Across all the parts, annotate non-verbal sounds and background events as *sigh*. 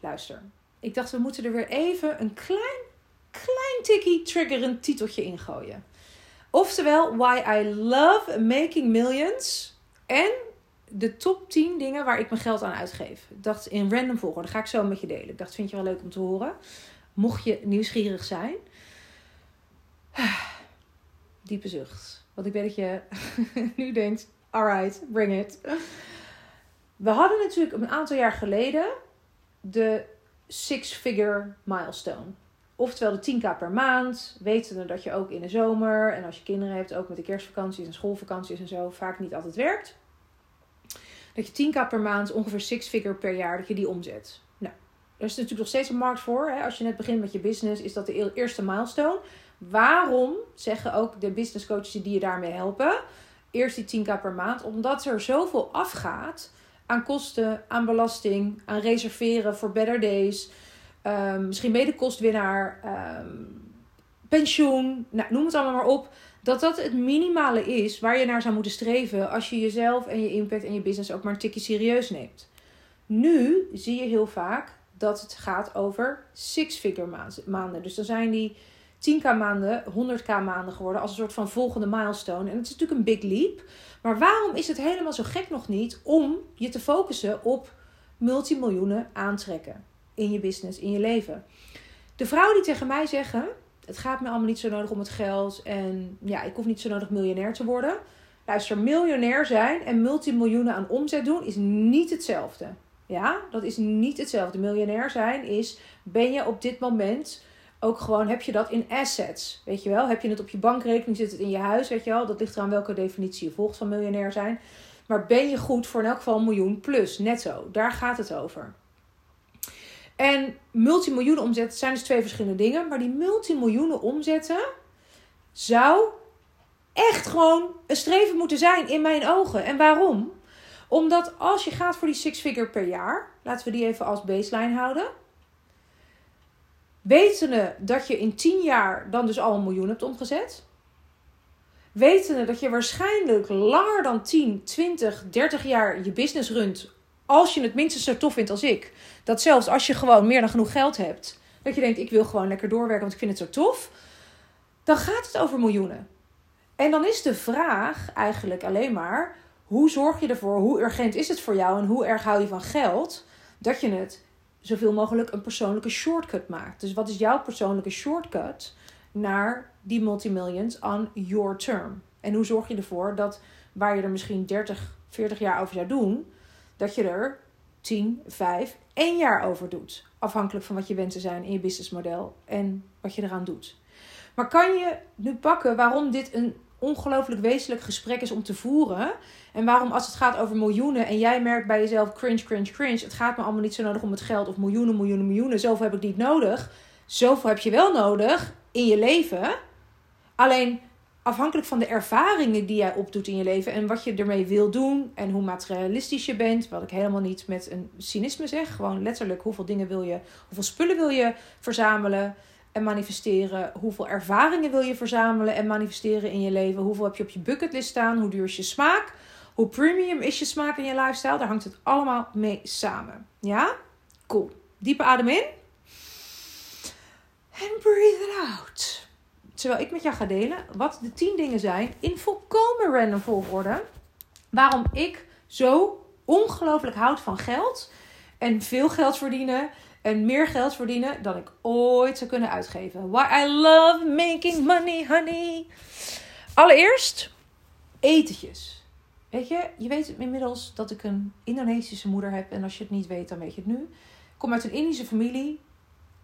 Luister, ik dacht we moeten er weer even een klein, klein tikkie triggerend titeltje ingooien. Oftewel, Why I Love Making Millions en de top 10 dingen waar ik mijn geld aan uitgeef. Ik dacht in random volgorde, ga ik zo met je delen. Ik dacht, vind je wel leuk om te horen. Mocht je nieuwsgierig zijn. *sighs* Diepe zucht. Want ik weet dat je *laughs* nu denkt, alright, bring it. We hadden natuurlijk een aantal jaar geleden de six-figure milestone. Oftewel de 10k per maand. Wetende dat je ook in de zomer en als je kinderen hebt, ook met de kerstvakanties en schoolvakanties en zo, vaak niet altijd werkt. Dat je 10k per maand, ongeveer six-figure per jaar, dat je die omzet. Nou, er is natuurlijk nog steeds een markt voor. Hè? Als je net begint met je business, is dat de eerste milestone. Waarom zeggen ook de business coaches die je daarmee helpen, eerst die 10k per maand? Omdat er zoveel afgaat aan kosten, aan belasting, aan reserveren voor better days. Um, misschien medekostwinnaar, um, pensioen, nou, noem het allemaal maar op. Dat dat het minimale is waar je naar zou moeten streven als je jezelf en je impact en je business ook maar een tikje serieus neemt. Nu zie je heel vaak dat het gaat over six-figure maanden. Dus dan zijn die 10k maanden 100k maanden geworden als een soort van volgende milestone. En het is natuurlijk een big leap. Maar waarom is het helemaal zo gek nog niet om je te focussen op multimiljoenen aantrekken in je business, in je leven? De vrouwen die tegen mij zeggen: Het gaat me allemaal niet zo nodig om het geld en ja, ik hoef niet zo nodig miljonair te worden. Luister, miljonair zijn en multimiljoenen aan omzet doen is niet hetzelfde. Ja, dat is niet hetzelfde. Miljonair zijn is: ben je op dit moment ook gewoon heb je dat in assets. Weet je wel? Heb je het op je bankrekening, zit het in je huis, weet je wel? Dat ligt eraan welke definitie je volgt van miljonair zijn. Maar ben je goed voor in elk geval een miljoen plus, netto. Daar gaat het over. En multimiljoenen omzet zijn dus twee verschillende dingen. Maar die multimiljoenen omzetten zou echt gewoon een streven moeten zijn in mijn ogen. En waarom? Omdat als je gaat voor die six figure per jaar, laten we die even als baseline houden Wetende dat je in 10 jaar dan dus al een miljoen hebt omgezet. Wetende dat je waarschijnlijk langer dan 10, 20, 30 jaar je business runt. Als je het minstens zo tof vindt als ik. Dat zelfs als je gewoon meer dan genoeg geld hebt. Dat je denkt, ik wil gewoon lekker doorwerken, want ik vind het zo tof. Dan gaat het over miljoenen. En dan is de vraag eigenlijk alleen maar: hoe zorg je ervoor? Hoe urgent is het voor jou en hoe erg hou je van geld? Dat je het zoveel mogelijk een persoonlijke shortcut maakt. Dus wat is jouw persoonlijke shortcut naar die multimillions on your term? En hoe zorg je ervoor dat waar je er misschien 30, 40 jaar over zou doen, dat je er 10, 5, 1 jaar over doet. Afhankelijk van wat je wensen zijn in je businessmodel en wat je eraan doet. Maar kan je nu pakken waarom dit een ongelooflijk wezenlijk gesprek is om te voeren. En waarom als het gaat over miljoenen en jij merkt bij jezelf cringe, cringe, cringe. Het gaat me allemaal niet zo nodig om het geld of miljoenen, miljoenen, miljoenen. Zoveel heb ik niet nodig. Zoveel heb je wel nodig in je leven. Alleen afhankelijk van de ervaringen die jij opdoet in je leven en wat je ermee wil doen en hoe materialistisch je bent, wat ik helemaal niet met een cynisme zeg, gewoon letterlijk hoeveel dingen wil je, hoeveel spullen wil je verzamelen, en manifesteren? Hoeveel ervaringen wil je verzamelen en manifesteren in je leven? Hoeveel heb je op je bucketlist staan? Hoe duur is je smaak? Hoe premium is je smaak in je lifestyle? Daar hangt het allemaal mee samen. Ja? Cool. Diepe adem in. En breathe it out. Terwijl ik met jou ga delen wat de 10 dingen zijn in volkomen random volgorde. Waarom ik zo ongelooflijk houd van geld en veel geld verdienen en meer geld verdienen dan ik ooit zou kunnen uitgeven. Why I love making money, honey. Allereerst, etentjes. Weet je, je weet inmiddels dat ik een Indonesische moeder heb. En als je het niet weet, dan weet je het nu. Ik kom uit een Indische familie.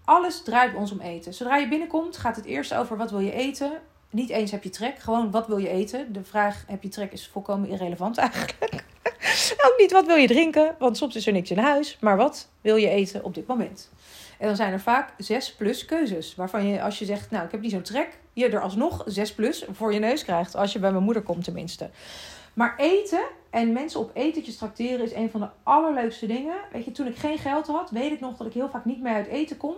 Alles draait ons om eten. Zodra je binnenkomt, gaat het eerst over wat wil je eten. Niet eens heb je trek, gewoon wat wil je eten. De vraag heb je trek is volkomen irrelevant eigenlijk. *laughs* Ook niet wat wil je drinken, want soms is er niks in huis. Maar wat wil je eten op dit moment? En dan zijn er vaak zes plus keuzes. Waarvan je als je zegt, nou ik heb niet zo'n trek, je er alsnog zes plus voor je neus krijgt. Als je bij mijn moeder komt tenminste. Maar eten en mensen op etentjes tracteren is een van de allerleukste dingen. Weet je, toen ik geen geld had, weet ik nog dat ik heel vaak niet meer uit eten kon.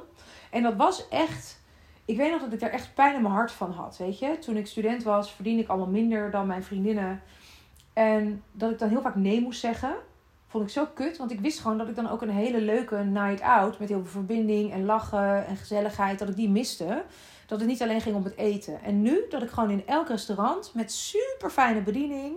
En dat was echt ik weet nog dat ik daar echt pijn in mijn hart van had. Weet je, toen ik student was, verdiende ik allemaal minder dan mijn vriendinnen. En dat ik dan heel vaak nee moest zeggen. vond ik zo kut. Want ik wist gewoon dat ik dan ook een hele leuke night out met heel veel verbinding en lachen en gezelligheid, dat ik die miste. Dat het niet alleen ging om het eten. En nu dat ik gewoon in elk restaurant met super fijne bediening,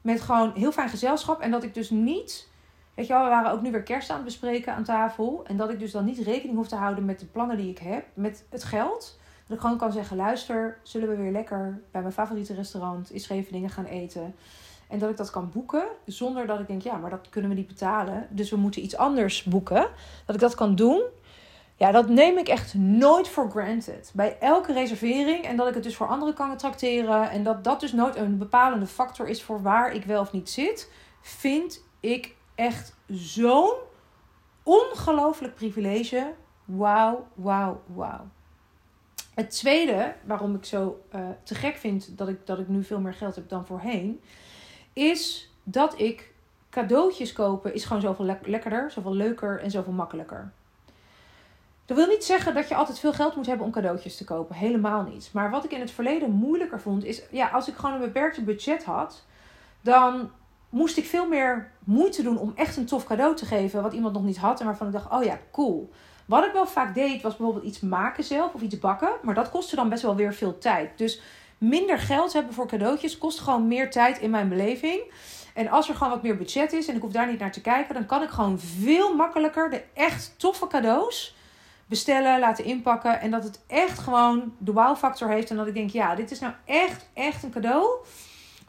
met gewoon heel fijn gezelschap en dat ik dus niet Weet je wel, we waren ook nu weer kerst aan het bespreken aan tafel. En dat ik dus dan niet rekening hoef te houden met de plannen die ik heb, met het geld. Dat ik gewoon kan zeggen, luister, zullen we weer lekker bij mijn favoriete restaurant in Scheveningen gaan eten. En dat ik dat kan boeken, zonder dat ik denk, ja, maar dat kunnen we niet betalen. Dus we moeten iets anders boeken. Dat ik dat kan doen. Ja, dat neem ik echt nooit voor granted. Bij elke reservering. En dat ik het dus voor anderen kan tracteren. En dat dat dus nooit een bepalende factor is voor waar ik wel of niet zit. Vind ik echt zo'n ongelooflijk privilege. Wauw, wauw, wauw. Het tweede, waarom ik zo uh, te gek vind dat ik, dat ik nu veel meer geld heb dan voorheen, is dat ik cadeautjes kopen is gewoon zoveel lekkerder, zoveel leuker en zoveel makkelijker. Dat wil niet zeggen dat je altijd veel geld moet hebben om cadeautjes te kopen. Helemaal niet. Maar wat ik in het verleden moeilijker vond, is ja, als ik gewoon een beperkte budget had, dan moest ik veel meer moeite doen om echt een tof cadeau te geven. Wat iemand nog niet had en waarvan ik dacht: oh ja, cool. Wat ik wel vaak deed, was bijvoorbeeld iets maken zelf of iets bakken. Maar dat kostte dan best wel weer veel tijd. Dus minder geld hebben voor cadeautjes kost gewoon meer tijd in mijn beleving. En als er gewoon wat meer budget is en ik hoef daar niet naar te kijken, dan kan ik gewoon veel makkelijker de echt toffe cadeaus bestellen, laten inpakken. En dat het echt gewoon de wow factor heeft. En dat ik denk, ja, dit is nou echt, echt een cadeau.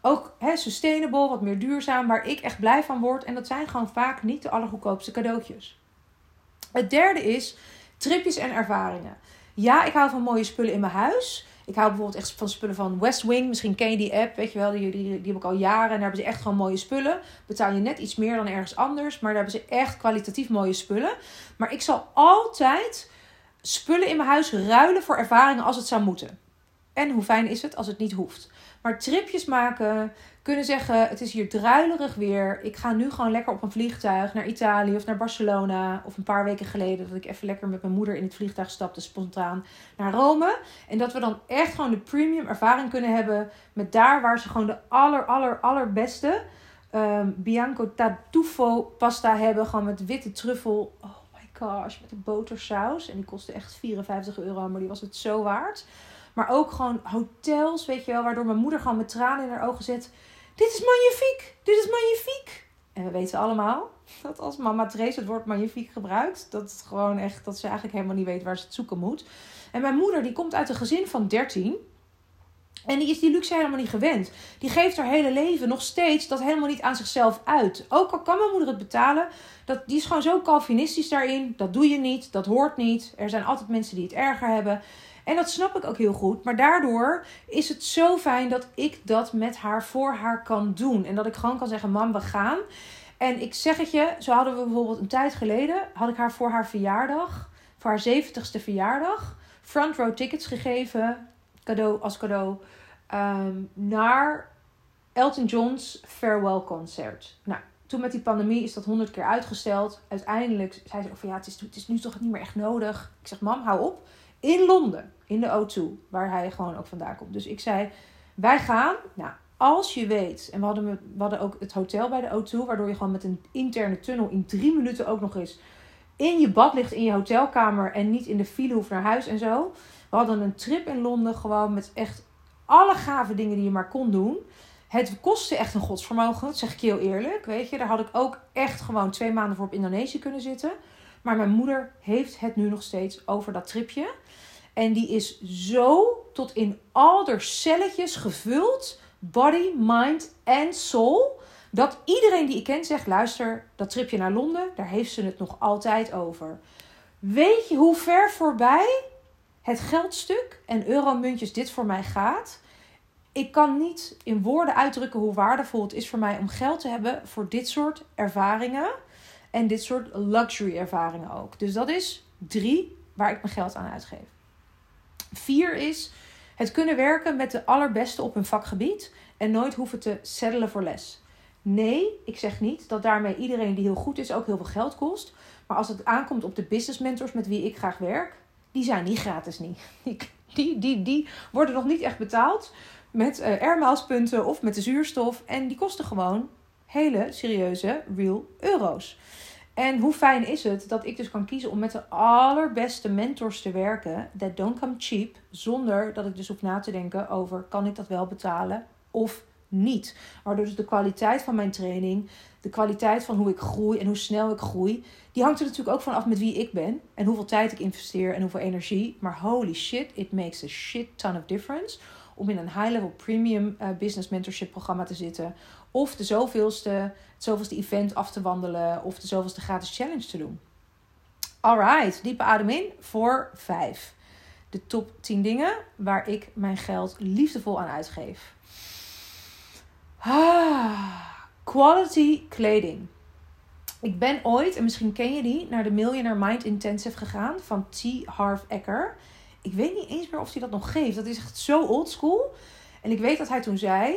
Ook sustainable, wat meer duurzaam, waar ik echt blij van word. En dat zijn gewoon vaak niet de allergoedkoopste cadeautjes. Het derde is tripjes en ervaringen. Ja, ik hou van mooie spullen in mijn huis. Ik hou bijvoorbeeld echt van spullen van West Wing. Misschien ken je die app, weet je wel. Die, die, die heb ik al jaren. En daar hebben ze echt gewoon mooie spullen. Betaal je net iets meer dan ergens anders. Maar daar hebben ze echt kwalitatief mooie spullen. Maar ik zal altijd spullen in mijn huis ruilen voor ervaringen als het zou moeten. En hoe fijn is het als het niet hoeft. Maar tripjes maken, kunnen zeggen: het is hier druilerig weer. Ik ga nu gewoon lekker op een vliegtuig naar Italië of naar Barcelona. Of een paar weken geleden dat ik even lekker met mijn moeder in het vliegtuig stapte, spontaan naar Rome. En dat we dan echt gewoon de premium ervaring kunnen hebben met daar waar ze gewoon de aller, aller, allerbeste um, Bianco Tartufo pasta hebben. Gewoon met witte truffel. Oh my gosh, met een botersaus. En die kostte echt 54 euro, maar die was het zo waard. Maar ook gewoon hotels, weet je wel, waardoor mijn moeder gewoon met tranen in haar ogen zet. Dit is magnifiek, dit is magnifiek. En we weten allemaal dat als mama Trace het woord magnifiek gebruikt, dat het gewoon echt, dat ze eigenlijk helemaal niet weet waar ze het zoeken moet. En mijn moeder, die komt uit een gezin van 13. En die is die luxe helemaal niet gewend. Die geeft haar hele leven nog steeds dat helemaal niet aan zichzelf uit. Ook al kan mijn moeder het betalen, dat, die is gewoon zo calvinistisch daarin. Dat doe je niet, dat hoort niet. Er zijn altijd mensen die het erger hebben. En dat snap ik ook heel goed. Maar daardoor is het zo fijn dat ik dat met haar voor haar kan doen. En dat ik gewoon kan zeggen: Mam, we gaan. En ik zeg het je, zo hadden we bijvoorbeeld een tijd geleden, had ik haar voor haar verjaardag, voor haar 70ste verjaardag, front row tickets gegeven, cadeau als cadeau, ehm, naar Elton John's farewell concert. Nou, toen met die pandemie is dat honderd keer uitgesteld. Uiteindelijk zei ze: of ja, het is nu toch niet meer echt nodig. Ik zeg: Mam, hou op in Londen, in de O2, waar hij gewoon ook vandaan komt. Dus ik zei, wij gaan, nou, als je weet, en we hadden, we hadden ook het hotel bij de O2, waardoor je gewoon met een interne tunnel in drie minuten ook nog eens in je bad ligt in je hotelkamer en niet in de file hoeft naar huis en zo. We hadden een trip in Londen gewoon met echt alle gave dingen die je maar kon doen. Het kostte echt een godsvermogen, dat zeg ik heel eerlijk. Weet je, daar had ik ook echt gewoon twee maanden voor op Indonesië kunnen zitten. Maar mijn moeder heeft het nu nog steeds over dat tripje. En die is zo tot in al haar celletjes gevuld, body, mind en soul, dat iedereen die ik ken zegt: luister, dat tripje naar Londen, daar heeft ze het nog altijd over. Weet je hoe ver voorbij het geldstuk en euromuntjes dit voor mij gaat? Ik kan niet in woorden uitdrukken hoe waardevol het is voor mij om geld te hebben voor dit soort ervaringen. En dit soort luxury ervaringen ook. Dus dat is drie waar ik mijn geld aan uitgeef. Vier is het kunnen werken met de allerbeste op hun vakgebied en nooit hoeven te settelen voor les. Nee, ik zeg niet dat daarmee iedereen die heel goed is ook heel veel geld kost. Maar als het aankomt op de business mentors met wie ik graag werk, die zijn niet gratis niet. *laughs* Die, die, die worden nog niet echt betaald met uh, of met de zuurstof. En die kosten gewoon hele serieuze real euro's. En hoe fijn is het dat ik dus kan kiezen om met de allerbeste mentors te werken. That don't come cheap. Zonder dat ik dus hoef na te denken over kan ik dat wel betalen of niet. Waardoor dus de kwaliteit van mijn training, de kwaliteit van hoe ik groei en hoe snel ik groei, die hangt er natuurlijk ook van af met wie ik ben en hoeveel tijd ik investeer en hoeveel energie. Maar holy shit, it makes a shit ton of difference om in een high-level premium uh, business mentorship programma te zitten. Of de zoveelste, het zoveelste event af te wandelen. Of de zoveelste gratis challenge te doen. Alright, diepe adem in voor 5. De top 10 dingen waar ik mijn geld liefdevol aan uitgeef. Ah, quality kleding. Ik ben ooit, en misschien ken je die, naar de Millionaire Mind Intensive gegaan van T. Harv Eker. Ik weet niet eens meer of hij dat nog geeft. Dat is echt zo oldschool. En ik weet dat hij toen zei.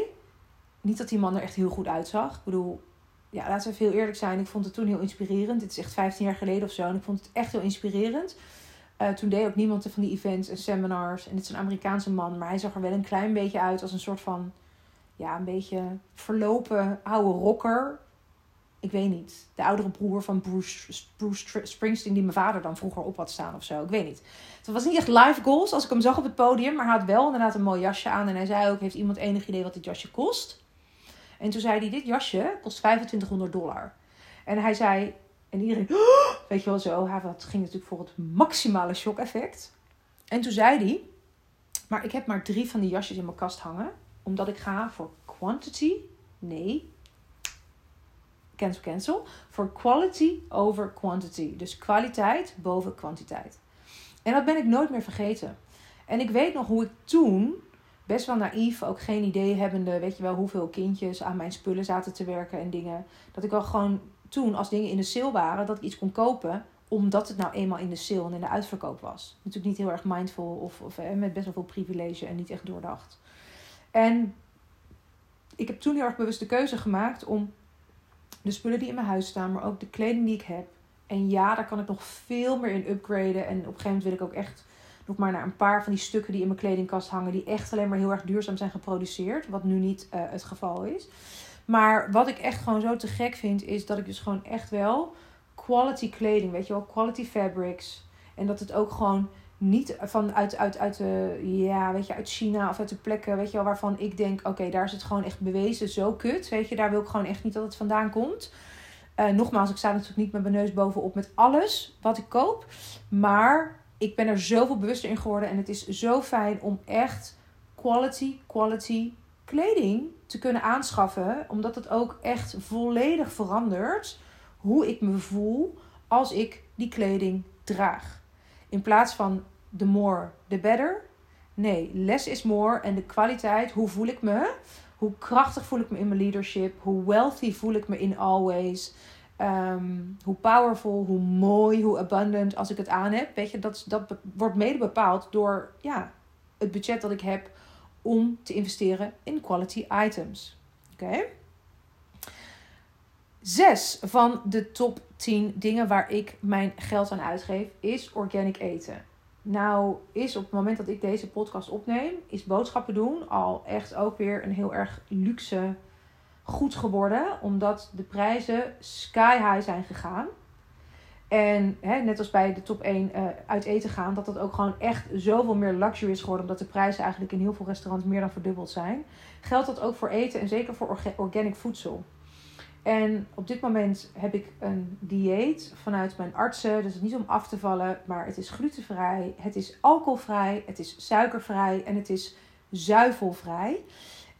Niet dat die man er echt heel goed uitzag. Ik bedoel, ja, laten we veel eerlijk zijn. Ik vond het toen heel inspirerend. Dit is echt 15 jaar geleden of zo. En ik vond het echt heel inspirerend. Uh, toen deed ook niemand van die events en seminars. En dit is een Amerikaanse man. Maar hij zag er wel een klein beetje uit als een soort van. Ja, een beetje verlopen oude rocker ik weet niet, de oudere broer van Bruce, Bruce Springsteen, die mijn vader dan vroeger op had staan of zo. Ik weet niet. Het was niet echt live goals als ik hem zag op het podium, maar hij had wel inderdaad een mooi jasje aan. En hij zei ook: Heeft iemand enig idee wat dit jasje kost? En toen zei hij: Dit jasje kost 2500 dollar. En hij zei, en iedereen, weet je wel zo, hij ging natuurlijk voor het maximale shock-effect. En toen zei hij: Maar ik heb maar drie van die jasjes in mijn kast hangen, omdat ik ga voor quantity, nee, cancel, cancel. Voor quality over quantity. Dus kwaliteit boven kwantiteit. En dat ben ik nooit meer vergeten. En ik weet nog hoe ik toen, best wel naïef, ook geen idee hebbende, weet je wel, hoeveel kindjes aan mijn spullen zaten te werken en dingen. Dat ik wel gewoon toen, als dingen in de sale waren, dat ik iets kon kopen omdat het nou eenmaal in de sale en in de uitverkoop was. Natuurlijk niet heel erg mindful of, of met best wel veel privilege en niet echt doordacht. En ik heb toen heel erg bewust de keuze gemaakt om de spullen die in mijn huis staan, maar ook de kleding die ik heb. En ja, daar kan ik nog veel meer in upgraden. En op een gegeven moment wil ik ook echt maar naar een paar van die stukken die in mijn kledingkast hangen, die echt alleen maar heel erg duurzaam zijn geproduceerd. Wat nu niet uh, het geval is. Maar wat ik echt gewoon zo te gek vind, is dat ik dus gewoon echt wel quality kleding, weet je wel, quality fabrics. En dat het ook gewoon niet van uit, uit, uit, de, ja, weet je, uit China of uit de plekken, weet je wel, waarvan ik denk, oké, daar is het gewoon echt bewezen zo kut. Weet je, daar wil ik gewoon echt niet dat het vandaan komt. Uh, nogmaals, ik sta natuurlijk niet met mijn neus bovenop met alles wat ik koop. Maar ik ben er zoveel bewuster in geworden. En het is zo fijn om echt quality, quality kleding te kunnen aanschaffen. Omdat het ook echt volledig verandert hoe ik me voel als ik die kleding draag. In plaats van the more, the better. Nee, less is more. En de kwaliteit, hoe voel ik me? Hoe krachtig voel ik me in mijn leadership? Hoe wealthy voel ik me in always? Ehm, hoe powerful, hoe mooi, hoe abundant als ik het aan heb. Weet je, dat, dat wordt mede bepaald door ja, het budget dat ik heb om te investeren in quality items. Oké? Zes van de top 10 dingen waar ik mijn geld aan uitgeef is organic eten. Nou, is op het moment dat ik deze podcast opneem, is boodschappen doen al echt ook weer een heel erg luxe goed geworden. Omdat de prijzen sky high zijn gegaan. En hè, net als bij de top 1 uh, eh, uit eten gaan, dat dat ook gewoon echt zoveel meer luxury is geworden. Omdat de prijzen eigenlijk in heel veel restaurants meer dan verdubbeld zijn. Geldt dat ook voor eten en zeker voor organic voedsel. En op dit moment heb ik een dieet vanuit mijn artsen. Dus niet om af te vallen, maar het is glutenvrij, het is alcoholvrij, het is suikervrij en het is zuivelvrij.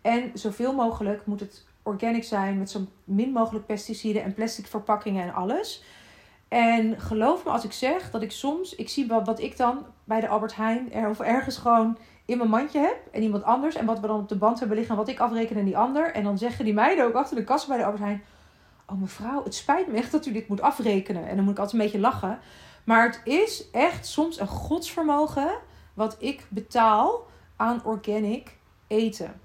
En zoveel mogelijk moet het organic zijn met zo min mogelijk pesticiden en plastic verpakkingen en alles. En geloof me als ik zeg dat ik soms, ik zie wat, wat ik dan bij de Albert Heijn er, of ergens gewoon in mijn mandje heb en iemand anders. En wat we dan op de band hebben liggen, wat ik afreken en die ander. En dan zeggen die meiden ook achter de kast bij de Albert Heijn Oh mevrouw, het spijt me echt dat u dit moet afrekenen. En dan moet ik altijd een beetje lachen. Maar het is echt soms een godsvermogen wat ik betaal aan organic eten.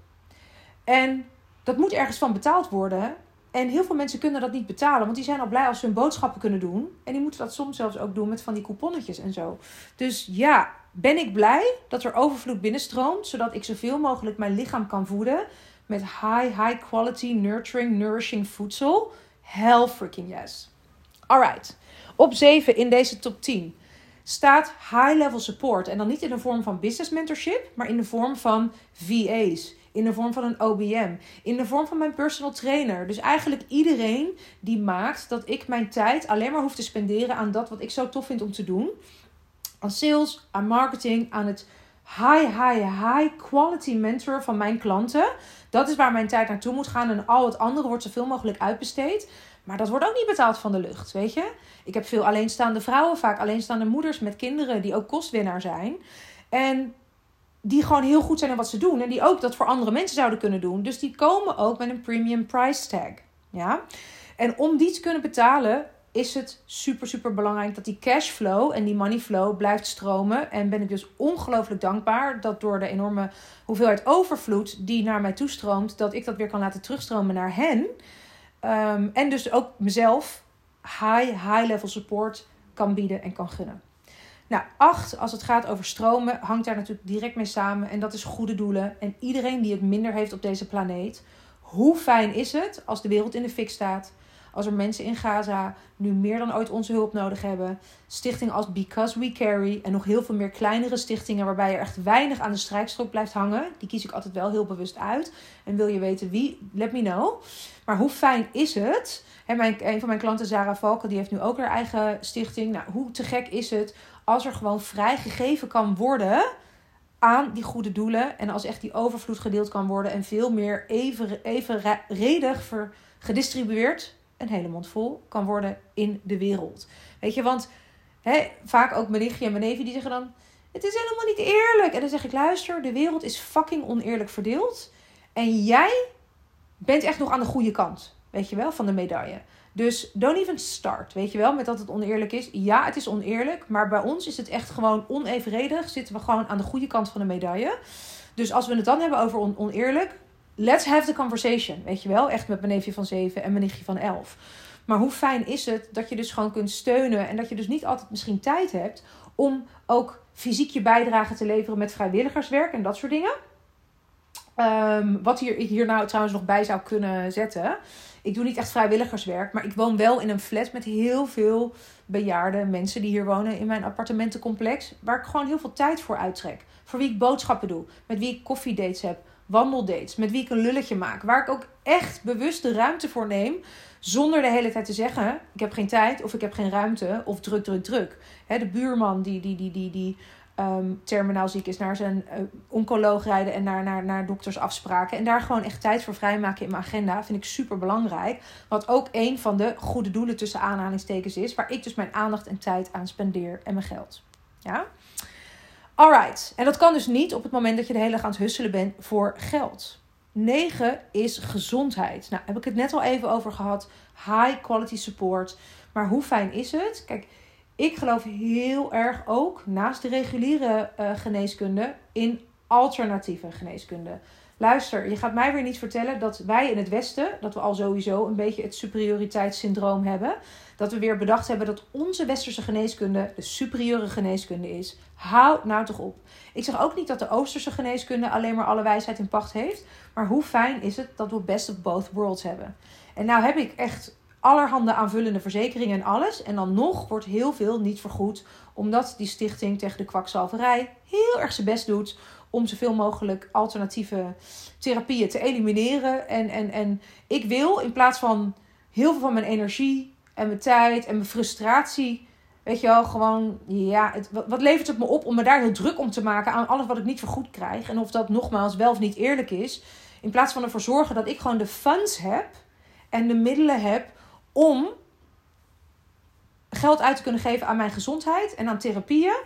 En dat moet ergens van betaald worden. En heel veel mensen kunnen dat niet betalen, want die zijn al blij als ze hun boodschappen kunnen doen. En die moeten dat soms zelfs ook doen met van die couponnetjes en zo. Dus ja, ben ik blij dat er overvloed binnenstroomt, zodat ik zoveel mogelijk mijn lichaam kan voeden met high, high quality, nurturing, nourishing voedsel? Hell freaking yes. Alright. Op 7 in deze top 10 staat high level support. En dan niet in de vorm van business mentorship, maar in de vorm van VA's. In de vorm van een OBM. In de vorm van mijn personal trainer. Dus eigenlijk iedereen die maakt dat ik mijn tijd alleen maar hoef te spenderen aan dat wat ik zo tof vind om te doen. Aan sales, aan marketing, aan het high, high, high quality mentor van mijn klanten. Dat is waar mijn tijd naartoe moet gaan. En al het andere wordt zoveel mogelijk uitbesteed. Maar dat wordt ook niet betaald van de lucht, weet je? Ik heb veel alleenstaande vrouwen, vaak alleenstaande moeders met kinderen die ook kostwinnaar zijn. En die gewoon heel goed zijn in wat ze doen. En die ook dat voor andere mensen zouden kunnen doen. Dus die komen ook met een premium price tag. Ja? En om die te kunnen betalen, is het super, super belangrijk dat die cashflow en die money flow blijft stromen. En ben ik dus ongelooflijk dankbaar dat door de enorme hoeveelheid overvloed die naar mij toestroomt, dat ik dat weer kan laten terugstromen naar hen. Ehm, en dus ook mezelf high, high level support kan bieden en kan gunnen. Nou, acht, als het gaat over stromen, hangt daar natuurlijk direct mee samen. En dat is goede doelen. En iedereen die het minder heeft op deze planeet. Hoe fijn is het als de wereld in de fik staat? Als er mensen in Gaza nu meer dan ooit onze hulp nodig hebben. Stichtingen als Because We Carry en nog heel veel meer kleinere stichtingen waarbij er echt weinig aan de strijkstok blijft hangen. Die kies ik altijd wel heel bewust uit. En wil je weten wie, let me know. Maar hoe fijn is het? He, mijn, een van mijn klanten, Zara Valken, die heeft nu ook haar eigen stichting. Nou, hoe te gek is het als er gewoon vrijgegeven kan worden aan die goede doelen. En als echt die overvloed gedeeld kan worden en veel meer even, evenredig ver, gedistribueerd, een hele mond vol, kan worden in de wereld. Weet je, want hè, vaak ook mijn nichtje en mijn die zeggen dan... Het is helemaal niet eerlijk. En dan zeg ik, luister, de wereld is fucking oneerlijk verdeeld. En jij bent echt nog aan de goede kant, weet je wel, van de medaille. Dus don't even start, weet je wel, met dat het oneerlijk is. Ja, het is oneerlijk, maar bij ons is het echt gewoon onevenredig. Zitten we gewoon aan de goede kant van de medaille. Dus als we het dan hebben over oneerlijk, let's have the conversation, weet je wel. Echt met mijn neefje van 7 en mijn nichtje van 11. Maar hoe fijn is het dat je dus gewoon kunt steunen en dat je dus niet altijd misschien tijd hebt om ook fysiek je bijdrage te leveren met vrijwilligerswerk en dat soort dingen. Um, wat hier, hier nou trouwens nog bij zou kunnen zetten. Ik doe niet echt vrijwilligerswerk, maar ik woon wel in een flat met heel veel bejaarde mensen die hier wonen in mijn appartementencomplex. Waar ik gewoon heel veel tijd voor uittrek. Voor wie ik boodschappen doe, met wie ik koffiedates heb, wandeldates, met wie ik een lulletje maak. Waar ik ook echt bewust de ruimte voor neem. Zonder de hele tijd te zeggen: ik heb geen tijd of ik heb geen ruimte of druk, druk, druk. de buurman die, die, die, die, die um, terminaal ziek is, naar zijn uh, oncoloog rijden en naar, naar, naar doktersafspraken. En daar gewoon echt tijd voor vrijmaken in mijn agenda vind ik super belangrijk. Wat ook een van de goede doelen tussen aanhalingstekens is, waar ik dus mijn aandacht en tijd aan spendeer en mijn geld. Ja? Alright. En dat kan dus niet op het moment dat je de hele dag aan het husselen bent voor geld. 9 is gezondheid. Nou, heb ik het net al even over gehad. High quality support. Maar hoe fijn is het? Kijk, ik geloof heel erg ook, naast de reguliere uh, geneeskunde, in alternatieve geneeskunde. Luister, je gaat mij weer niet vertellen dat wij in het Westen, dat we al sowieso een beetje het superioriteitssyndroom hebben. Dat we weer bedacht hebben dat onze westerse geneeskunde de superieure geneeskunde is. Hou nou toch op. Ik zeg ook niet dat de Oosterse geneeskunde alleen maar alle wijsheid in pacht heeft. Maar hoe fijn is het dat we best of both worlds hebben. En nou heb ik echt allerhande aanvullende verzekeringen en alles. En dan nog wordt heel veel niet vergoed. Omdat die stichting tegen de kwakzalverij heel erg zijn best doet om zoveel mogelijk alternatieve therapieën te elimineren. En, en, en ik wil in plaats van heel veel van mijn energie en mijn tijd en mijn frustratie. Weet je wel, gewoon, ja, het, wat, levert het me op om me daar heel druk om te maken aan alles wat ik niet vergoed krijg? En of dat nogmaals wel of niet eerlijk is. In plaats van ervoor zorgen dat ik gewoon de funds heb en de middelen heb om geld uit te kunnen geven aan mijn gezondheid en aan therapieën.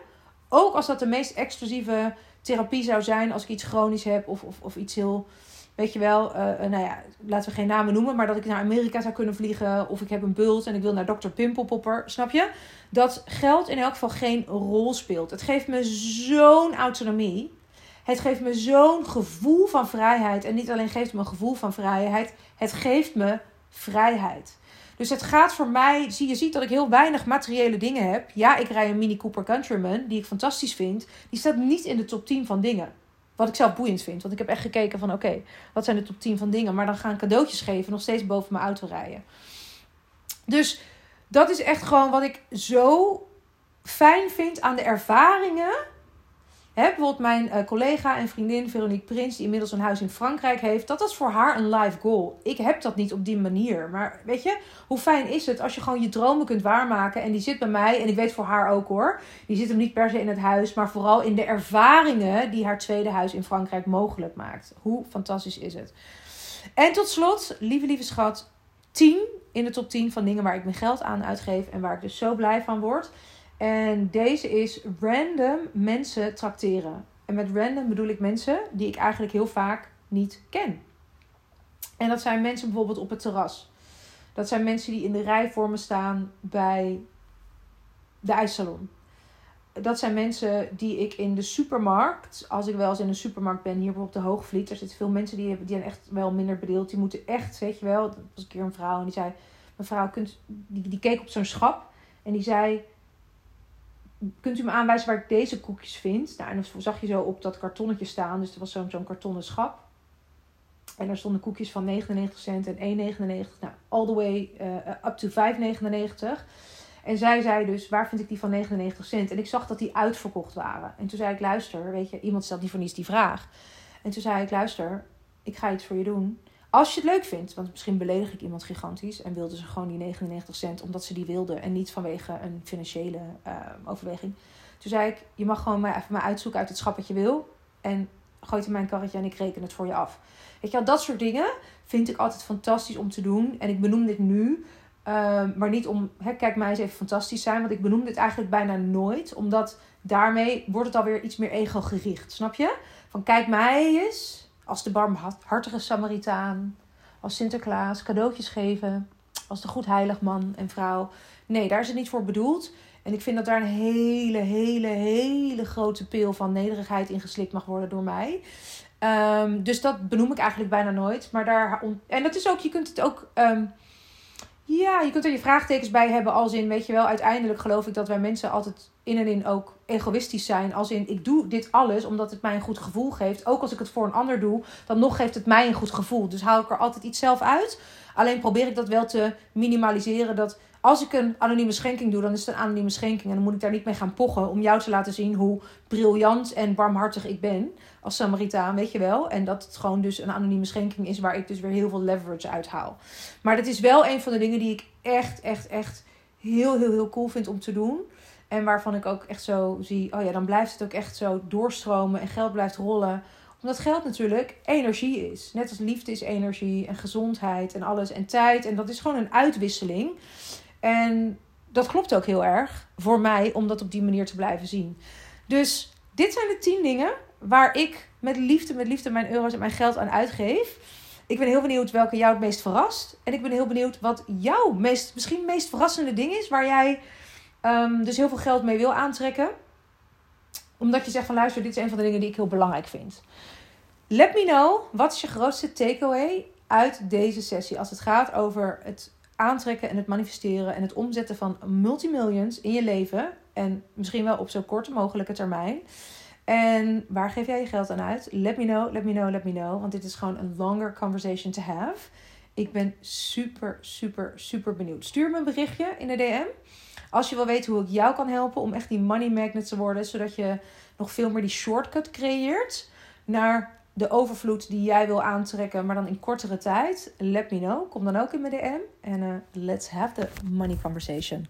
Ook als dat de meest exclusieve therapie zou zijn als ik iets chronisch heb of, of, of iets heel, weet je wel, uh, nou ja, laten we geen namen noemen, maar dat ik naar Amerika zou kunnen vliegen of ik heb een bult en ik wil naar dokter Pimpelpopper, snap je? Dat geld in elk geval geen rol speelt. Het geeft me zo'n autonomie. Het geeft me zo'n gevoel van vrijheid. En niet alleen geeft het me een gevoel van vrijheid, het geeft me vrijheid. Dus het gaat voor mij, zie je ziet dat ik heel weinig materiële dingen heb. Ja, ik rij een Mini Cooper Countryman, die ik fantastisch vind. Die staat niet in de top 10 van dingen. Wat ik zelf boeiend vind. Want ik heb echt gekeken van oké, wat zijn de top 10 van dingen. Maar dan gaan cadeautjes geven nog steeds boven mijn auto rijden. Dus dat is echt gewoon wat ik zo fijn vind aan de ervaringen Hè, bijvoorbeeld mijn uh, collega en vriendin Veronique Prins, die inmiddels een huis in Frankrijk heeft, dat was voor haar een life goal. Ik heb dat niet op die manier. Maar weet je, hoe fijn is het als je gewoon je dromen kunt waarmaken? En die zit bij mij, en ik weet voor haar ook hoor, die zit hem niet per se in het huis, maar vooral in de ervaringen die haar tweede huis in Frankrijk mogelijk maakt. Hoe fantastisch is het? En tot slot, lieve, lieve schat, 10 in de top 10 van dingen waar ik mijn geld aan uitgeef en waar ik dus zo blij van word. En deze is random mensen trakteren. En met random bedoel ik mensen die ik eigenlijk heel vaak niet ken. En dat zijn mensen bijvoorbeeld op het terras. Dat zijn mensen die in de rij voor me staan bij de ijssalon. Dat zijn mensen die ik in de supermarkt, als ik wel eens in een supermarkt ben, hier op de Hoogvliet, er zitten veel mensen die, die zijn echt wel minder bedeeld. Die moeten echt, weet je wel, dat was een keer een vrouw en die zei, mevrouw, kunt, die keek op zo'n schap en die zei, kunt u me aanwijzen waar ik deze koekjes vind? Nou, en dan zag je zo op dat kartonnetje staan. Dus er was zo'n zo'n kartonnen schap. En daar stonden koekjes van 99 cent en 1,99. Nou, all the way uh, up to 5,99. En zij zei dus, waar vind ik die van 99 cent? En ik zag dat die uitverkocht waren. En toen zei ik, luister, weet je, iemand stelt die voor niets die vraag. En toen zei ik, luister, ik ga iets voor je doen. Als je het leuk vindt, want misschien beledig ik iemand gigantisch en wilde ze gewoon die 99 cent omdat ze die wilde en niet vanwege een financiële uh, overweging. Toen zei ik: Je mag gewoon maar even maar uitzoeken uit het schap wat je wil en gooi het in mijn karretje en ik reken het voor je af. Weet je dat soort dingen vind ik altijd fantastisch om te doen. En ik benoem dit nu, uh, maar niet om, hè, kijk mij eens even fantastisch zijn, want ik benoem dit eigenlijk bijna nooit, omdat daarmee wordt het alweer iets meer ego gericht. Snap je? Van kijk mij eens als de barmhartige Samaritaan, als Sinterklaas, cadeautjes geven, als de goed heilig man en vrouw. Nee, daar is het niet voor bedoeld. En ik vind dat daar een hele, hele, hele grote pil van nederigheid in geslikt mag worden door mij. Um, dus dat benoem ik eigenlijk bijna nooit. Maar daar, en dat is ook, je kunt het ook. Um, ja, je kunt er je vraagtekens bij hebben als in, weet je wel, uiteindelijk geloof ik dat wij mensen altijd in en in ook egoïstisch zijn. Als in, ik doe dit alles omdat het mij een goed gevoel geeft. Ook als ik het voor een ander doe, dan nog geeft het mij een goed gevoel. Dus haal ik er altijd iets zelf uit. Alleen probeer ik dat wel te minimaliseren. Dat als ik een anonieme schenking doe, dan is het een anonieme schenking. En dan moet ik daar niet mee gaan pochen om jou te laten zien hoe briljant en barmhartig ik ben. Als Samaritaan, weet je wel. En dat het gewoon dus een anonieme schenking is waar ik dus weer heel veel leverage uit haal. Maar dat is wel een van de dingen die ik echt, echt, echt heel, heel, heel cool vind om te doen. En waarvan ik ook echt zo zie, oh ja, dan blijft het ook echt zo doorstromen en geld blijft rollen. Omdat geld natuurlijk energie is. Net als liefde is energie en gezondheid en alles en tijd. En dat is gewoon een uitwisseling. En dat klopt ook heel erg voor mij om dat op die manier te blijven zien. Dus dit zijn de tien dingen waar ik met liefde, met liefde mijn euro's en mijn geld aan uitgeef. Ik ben heel benieuwd welke jou het meest verrast. En ik ben heel benieuwd wat jouw meest, misschien meest verrassende ding is waar jij um, dus heel veel geld mee wil aantrekken. Omdat je zegt van luister, dit is een van de dingen die ik heel belangrijk vind. Let me know, wat is je grootste takeaway uit deze sessie als het gaat over het aantrekken en het manifesteren en het omzetten van multimillions in je leven. En misschien wel op zo korte mogelijke termijn. En waar geef jij je geld aan uit? Let me know, let me know, let me know. Want dit is gewoon een longer conversation to have. Ik ben super, super, super benieuwd. Stuur me een berichtje in de DM. Als je wil weten hoe ik jou kan helpen om echt die money magnet te worden, zodat je nog veel meer die shortcut creëert naar de overvloed die jij wil aantrekken, maar dan in kortere tijd, let me know. Kom dan ook in mijn DM en uh, let's have the money conversation.